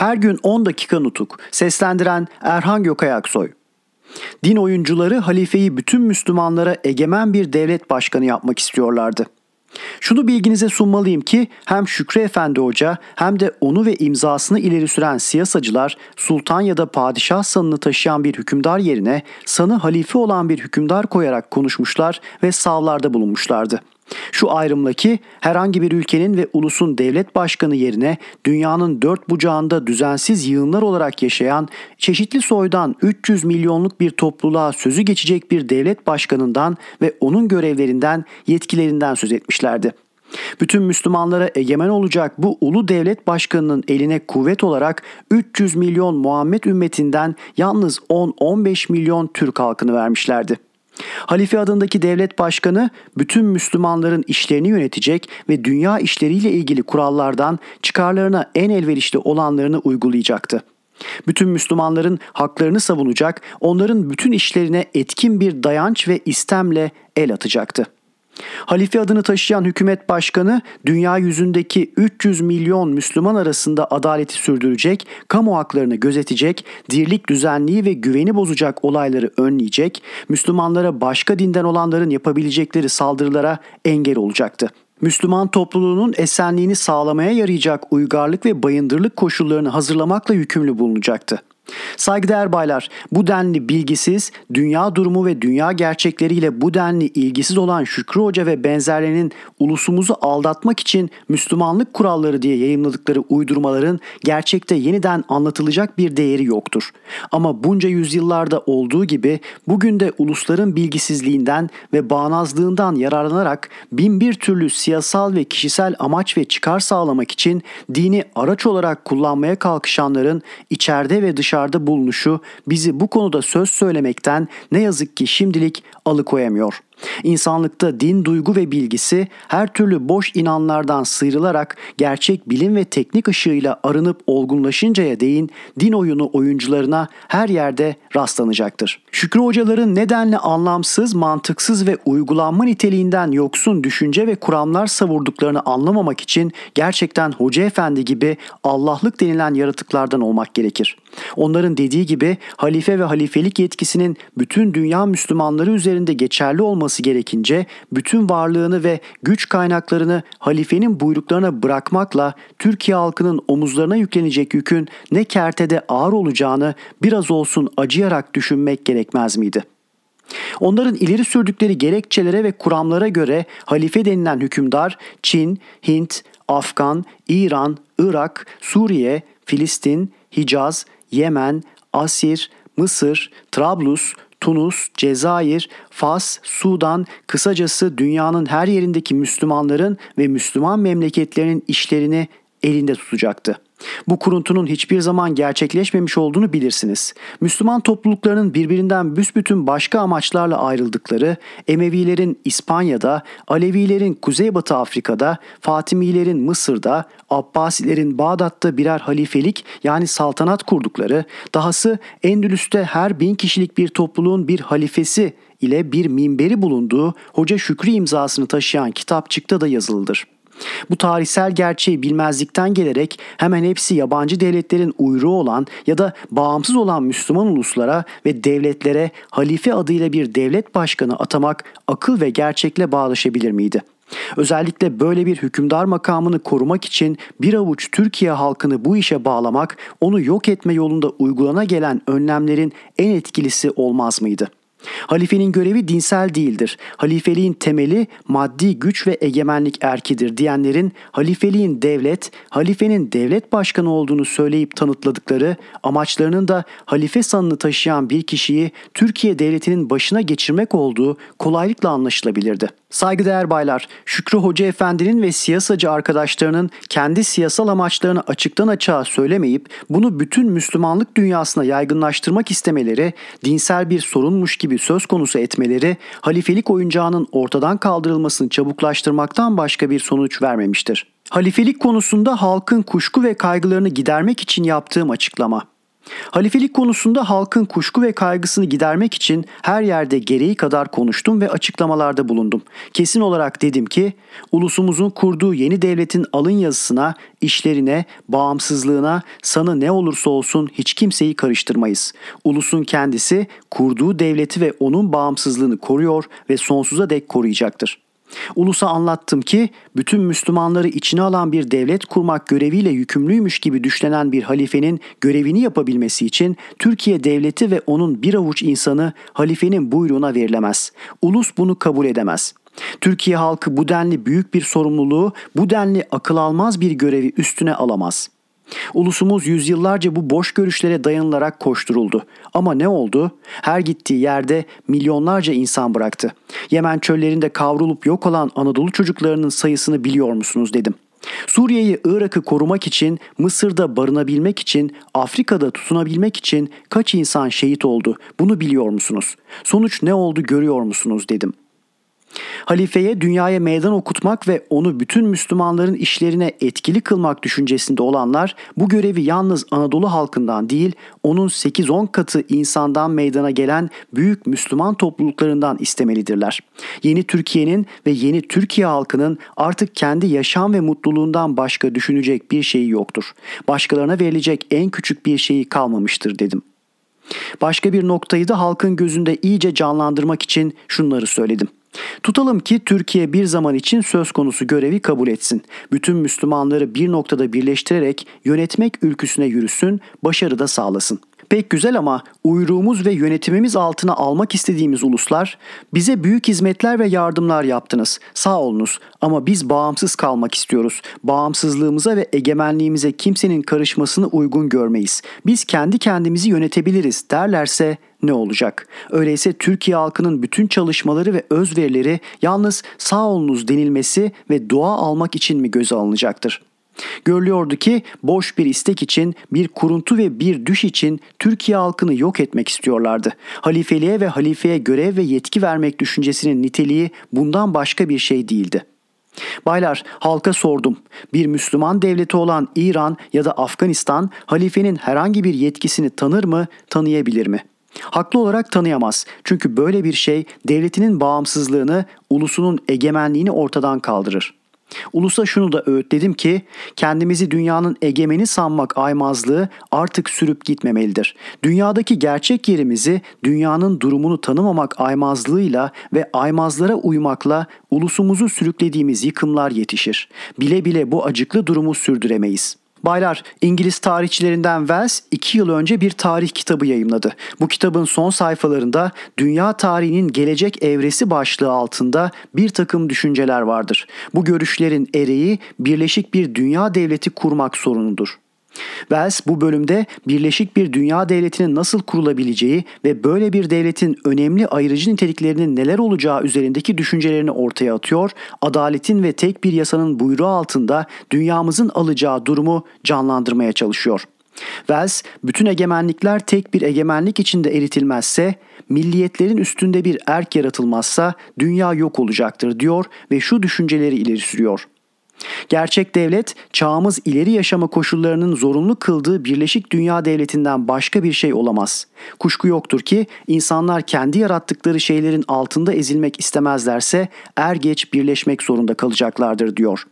Her gün 10 dakika nutuk. Seslendiren Erhan Gökayaksoy. Din oyuncuları halifeyi bütün Müslümanlara egemen bir devlet başkanı yapmak istiyorlardı. Şunu bilginize sunmalıyım ki hem Şükrü Efendi Hoca hem de onu ve imzasını ileri süren siyasacılar sultan ya da padişah sanını taşıyan bir hükümdar yerine sanı halife olan bir hükümdar koyarak konuşmuşlar ve savlarda bulunmuşlardı. Şu ayrımla ki herhangi bir ülkenin ve ulusun devlet başkanı yerine dünyanın dört bucağında düzensiz yığınlar olarak yaşayan çeşitli soydan 300 milyonluk bir topluluğa sözü geçecek bir devlet başkanından ve onun görevlerinden, yetkilerinden söz etmişlerdi. Bütün Müslümanlara egemen olacak bu ulu devlet başkanının eline kuvvet olarak 300 milyon Muhammed ümmetinden yalnız 10-15 milyon Türk halkını vermişlerdi. Halife adındaki devlet başkanı bütün Müslümanların işlerini yönetecek ve dünya işleriyle ilgili kurallardan çıkarlarına en elverişli olanlarını uygulayacaktı. Bütün Müslümanların haklarını savunacak, onların bütün işlerine etkin bir dayanç ve istemle el atacaktı. Halife adını taşıyan hükümet başkanı dünya yüzündeki 300 milyon Müslüman arasında adaleti sürdürecek, kamu haklarını gözetecek, dirlik düzenliği ve güveni bozacak olayları önleyecek, Müslümanlara başka dinden olanların yapabilecekleri saldırılara engel olacaktı. Müslüman topluluğunun esenliğini sağlamaya yarayacak uygarlık ve bayındırlık koşullarını hazırlamakla yükümlü bulunacaktı. Saygıdeğer baylar, bu denli bilgisiz, dünya durumu ve dünya gerçekleriyle bu denli ilgisiz olan Şükrü Hoca ve benzerlerinin ulusumuzu aldatmak için Müslümanlık kuralları diye yayınladıkları uydurmaların gerçekte yeniden anlatılacak bir değeri yoktur. Ama bunca yüzyıllarda olduğu gibi bugün de ulusların bilgisizliğinden ve bağnazlığından yararlanarak bin bir türlü siyasal ve kişisel amaç ve çıkar sağlamak için dini araç olarak kullanmaya kalkışanların içeride ve dışarıda dışarıda bulunuşu bizi bu konuda söz söylemekten ne yazık ki şimdilik alıkoyamıyor. İnsanlıkta din, duygu ve bilgisi her türlü boş inanlardan sıyrılarak gerçek bilim ve teknik ışığıyla arınıp olgunlaşıncaya değin din oyunu oyuncularına her yerde rastlanacaktır. Şükrü hocaların nedenle anlamsız, mantıksız ve uygulanma niteliğinden yoksun düşünce ve kuramlar savurduklarını anlamamak için gerçekten hoca efendi gibi Allah'lık denilen yaratıklardan olmak gerekir. Onların dediği gibi halife ve halifelik yetkisinin bütün dünya Müslümanları üzerinde geçerli olması gerekince bütün varlığını ve güç kaynaklarını halifenin buyruklarına bırakmakla Türkiye halkının omuzlarına yüklenecek yükün ne kertede ağır olacağını biraz olsun acıyarak düşünmek gerekmez miydi? Onların ileri sürdükleri gerekçelere ve kuramlara göre halife denilen hükümdar Çin, Hint, Afgan, İran, Irak, Suriye, Filistin, Hicaz, Yemen, Asir, Mısır, Trablus, Tunus, Cezayir, Fas, Sudan, kısacası dünyanın her yerindeki Müslümanların ve Müslüman memleketlerinin işlerini elinde tutacaktı. Bu kuruntunun hiçbir zaman gerçekleşmemiş olduğunu bilirsiniz. Müslüman topluluklarının birbirinden büsbütün başka amaçlarla ayrıldıkları, Emevilerin İspanya'da, Alevilerin Kuzeybatı Afrika'da, Fatimilerin Mısır'da, Abbasilerin Bağdat'ta birer halifelik yani saltanat kurdukları, dahası Endülüs'te her bin kişilik bir topluluğun bir halifesi ile bir minberi bulunduğu Hoca Şükrü imzasını taşıyan kitapçıkta da yazılıdır. Bu tarihsel gerçeği bilmezlikten gelerek hemen hepsi yabancı devletlerin uyruğu olan ya da bağımsız olan Müslüman uluslara ve devletlere halife adıyla bir devlet başkanı atamak akıl ve gerçekle bağdaşabilir miydi? Özellikle böyle bir hükümdar makamını korumak için bir avuç Türkiye halkını bu işe bağlamak, onu yok etme yolunda uygulana gelen önlemlerin en etkilisi olmaz mıydı?'' Halifenin görevi dinsel değildir. Halifeliğin temeli maddi güç ve egemenlik erkidir diyenlerin halifeliğin devlet, halifenin devlet başkanı olduğunu söyleyip tanıtladıkları amaçlarının da halife sanını taşıyan bir kişiyi Türkiye devletinin başına geçirmek olduğu kolaylıkla anlaşılabilirdi. Saygıdeğer baylar, Şükrü Hoca Efendi'nin ve siyasacı arkadaşlarının kendi siyasal amaçlarını açıktan açığa söylemeyip bunu bütün Müslümanlık dünyasına yaygınlaştırmak istemeleri, dinsel bir sorunmuş gibi söz konusu etmeleri, halifelik oyuncağının ortadan kaldırılmasını çabuklaştırmaktan başka bir sonuç vermemiştir. Halifelik konusunda halkın kuşku ve kaygılarını gidermek için yaptığım açıklama. Halifelik konusunda halkın kuşku ve kaygısını gidermek için her yerde gereği kadar konuştum ve açıklamalarda bulundum. Kesin olarak dedim ki ulusumuzun kurduğu yeni devletin alın yazısına, işlerine, bağımsızlığına, sanı ne olursa olsun hiç kimseyi karıştırmayız. Ulusun kendisi kurduğu devleti ve onun bağımsızlığını koruyor ve sonsuza dek koruyacaktır. Ulusa anlattım ki bütün Müslümanları içine alan bir devlet kurmak göreviyle yükümlüymüş gibi düşlenen bir halifenin görevini yapabilmesi için Türkiye devleti ve onun bir avuç insanı halifenin buyruğuna verilemez. Ulus bunu kabul edemez. Türkiye halkı bu denli büyük bir sorumluluğu, bu denli akıl almaz bir görevi üstüne alamaz.'' Ulusumuz yüzyıllarca bu boş görüşlere dayanılarak koşturuldu. Ama ne oldu? Her gittiği yerde milyonlarca insan bıraktı. Yemen çöllerinde kavrulup yok olan Anadolu çocuklarının sayısını biliyor musunuz dedim. Suriye'yi, Irak'ı korumak için, Mısır'da barınabilmek için, Afrika'da tutunabilmek için kaç insan şehit oldu? Bunu biliyor musunuz? Sonuç ne oldu görüyor musunuz dedim.'' Halifeye dünyaya meydan okutmak ve onu bütün Müslümanların işlerine etkili kılmak düşüncesinde olanlar bu görevi yalnız Anadolu halkından değil onun 8-10 katı insandan meydana gelen büyük Müslüman topluluklarından istemelidirler. Yeni Türkiye'nin ve yeni Türkiye halkının artık kendi yaşam ve mutluluğundan başka düşünecek bir şeyi yoktur. Başkalarına verilecek en küçük bir şeyi kalmamıştır dedim. Başka bir noktayı da halkın gözünde iyice canlandırmak için şunları söyledim. Tutalım ki Türkiye bir zaman için söz konusu görevi kabul etsin. Bütün Müslümanları bir noktada birleştirerek yönetmek ülküsüne yürüsün, başarı da sağlasın. Pek güzel ama uyruğumuz ve yönetimimiz altına almak istediğimiz uluslar bize büyük hizmetler ve yardımlar yaptınız. Sağ olunuz ama biz bağımsız kalmak istiyoruz. Bağımsızlığımıza ve egemenliğimize kimsenin karışmasını uygun görmeyiz. Biz kendi kendimizi yönetebiliriz derlerse ne olacak? Öyleyse Türkiye halkının bütün çalışmaları ve özverileri yalnız sağ olunuz denilmesi ve dua almak için mi göze alınacaktır? Görülüyordu ki boş bir istek için, bir kuruntu ve bir düş için Türkiye halkını yok etmek istiyorlardı. Halifeliğe ve halifeye görev ve yetki vermek düşüncesinin niteliği bundan başka bir şey değildi. Baylar halka sordum. Bir Müslüman devleti olan İran ya da Afganistan halifenin herhangi bir yetkisini tanır mı, tanıyabilir mi? Haklı olarak tanıyamaz. Çünkü böyle bir şey devletinin bağımsızlığını, ulusunun egemenliğini ortadan kaldırır. Ulusa şunu da öğütledim ki kendimizi dünyanın egemeni sanmak aymazlığı artık sürüp gitmemelidir. Dünyadaki gerçek yerimizi dünyanın durumunu tanımamak aymazlığıyla ve aymazlara uymakla ulusumuzu sürüklediğimiz yıkımlar yetişir. Bile bile bu acıklı durumu sürdüremeyiz. Baylar, İngiliz tarihçilerinden Wells 2 yıl önce bir tarih kitabı yayımladı. Bu kitabın son sayfalarında dünya tarihinin gelecek evresi başlığı altında bir takım düşünceler vardır. Bu görüşlerin ereği birleşik bir dünya devleti kurmak sorunudur. Wells bu bölümde birleşik bir dünya devletinin nasıl kurulabileceği ve böyle bir devletin önemli ayırıcı niteliklerinin neler olacağı üzerindeki düşüncelerini ortaya atıyor, adaletin ve tek bir yasanın buyruğu altında dünyamızın alacağı durumu canlandırmaya çalışıyor. Wells, bütün egemenlikler tek bir egemenlik içinde eritilmezse, milliyetlerin üstünde bir erk yaratılmazsa dünya yok olacaktır diyor ve şu düşünceleri ileri sürüyor. Gerçek devlet çağımız ileri yaşama koşullarının zorunlu kıldığı Birleşik Dünya Devleti'nden başka bir şey olamaz. Kuşku yoktur ki insanlar kendi yarattıkları şeylerin altında ezilmek istemezlerse er geç birleşmek zorunda kalacaklardır diyor.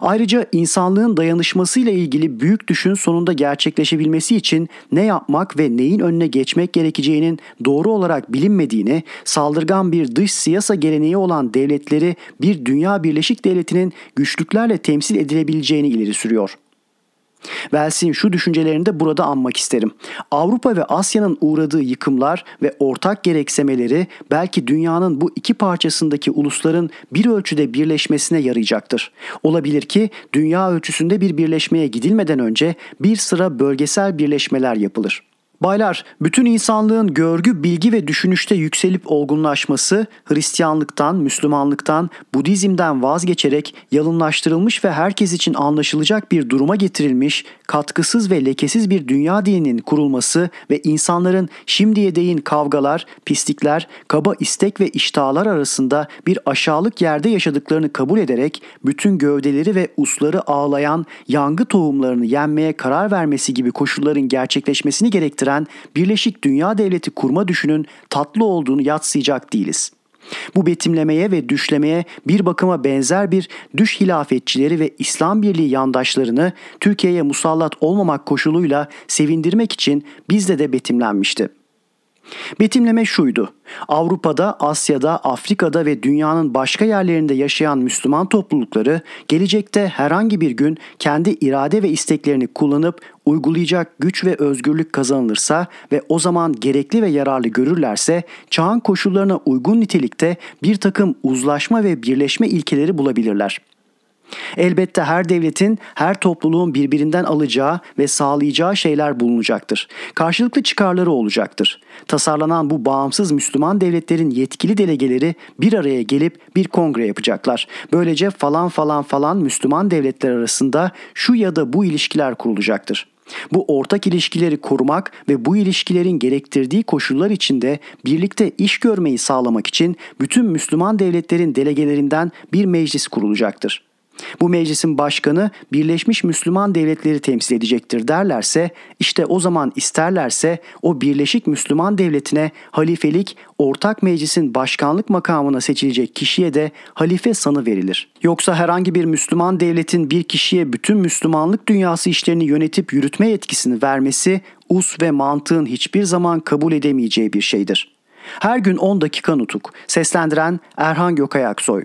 Ayrıca insanlığın dayanışmasıyla ilgili büyük düşün sonunda gerçekleşebilmesi için ne yapmak ve neyin önüne geçmek gerekeceğinin doğru olarak bilinmediğini, saldırgan bir dış siyasa geleneği olan devletleri bir dünya birleşik devletinin güçlüklerle temsil edilebileceğini ileri sürüyor. Wells'in şu düşüncelerini de burada anmak isterim. Avrupa ve Asya'nın uğradığı yıkımlar ve ortak gereksemeleri belki dünyanın bu iki parçasındaki ulusların bir ölçüde birleşmesine yarayacaktır. Olabilir ki dünya ölçüsünde bir birleşmeye gidilmeden önce bir sıra bölgesel birleşmeler yapılır. Baylar, bütün insanlığın görgü, bilgi ve düşünüşte yükselip olgunlaşması, Hristiyanlıktan, Müslümanlıktan, Budizm'den vazgeçerek yalınlaştırılmış ve herkes için anlaşılacak bir duruma getirilmiş, katkısız ve lekesiz bir dünya dininin kurulması ve insanların şimdiye değin kavgalar, pislikler, kaba istek ve iştahlar arasında bir aşağılık yerde yaşadıklarını kabul ederek bütün gövdeleri ve usları ağlayan yangı tohumlarını yenmeye karar vermesi gibi koşulların gerçekleşmesini gerektiren Birleşik Dünya Devleti kurma düşünün tatlı olduğunu yatsıyacak değiliz. Bu betimlemeye ve düşlemeye bir bakıma benzer bir düş hilafetçileri ve İslam Birliği yandaşlarını Türkiye'ye musallat olmamak koşuluyla sevindirmek için bizde de betimlenmişti. Betimleme şuydu. Avrupa'da, Asya'da, Afrika'da ve dünyanın başka yerlerinde yaşayan Müslüman toplulukları gelecekte herhangi bir gün kendi irade ve isteklerini kullanıp uygulayacak güç ve özgürlük kazanılırsa ve o zaman gerekli ve yararlı görürlerse çağın koşullarına uygun nitelikte bir takım uzlaşma ve birleşme ilkeleri bulabilirler.'' Elbette her devletin, her topluluğun birbirinden alacağı ve sağlayacağı şeyler bulunacaktır. Karşılıklı çıkarları olacaktır. Tasarlanan bu bağımsız Müslüman devletlerin yetkili delegeleri bir araya gelip bir kongre yapacaklar. Böylece falan falan falan Müslüman devletler arasında şu ya da bu ilişkiler kurulacaktır. Bu ortak ilişkileri korumak ve bu ilişkilerin gerektirdiği koşullar içinde birlikte iş görmeyi sağlamak için bütün Müslüman devletlerin delegelerinden bir meclis kurulacaktır. Bu meclisin başkanı Birleşmiş Müslüman Devletleri temsil edecektir derlerse işte o zaman isterlerse o Birleşik Müslüman Devletine halifelik ortak meclisin başkanlık makamına seçilecek kişiye de halife sanı verilir. Yoksa herhangi bir Müslüman devletin bir kişiye bütün Müslümanlık dünyası işlerini yönetip yürütme yetkisini vermesi us ve mantığın hiçbir zaman kabul edemeyeceği bir şeydir. Her gün 10 dakika nutuk. Seslendiren Erhan Gökayaksoy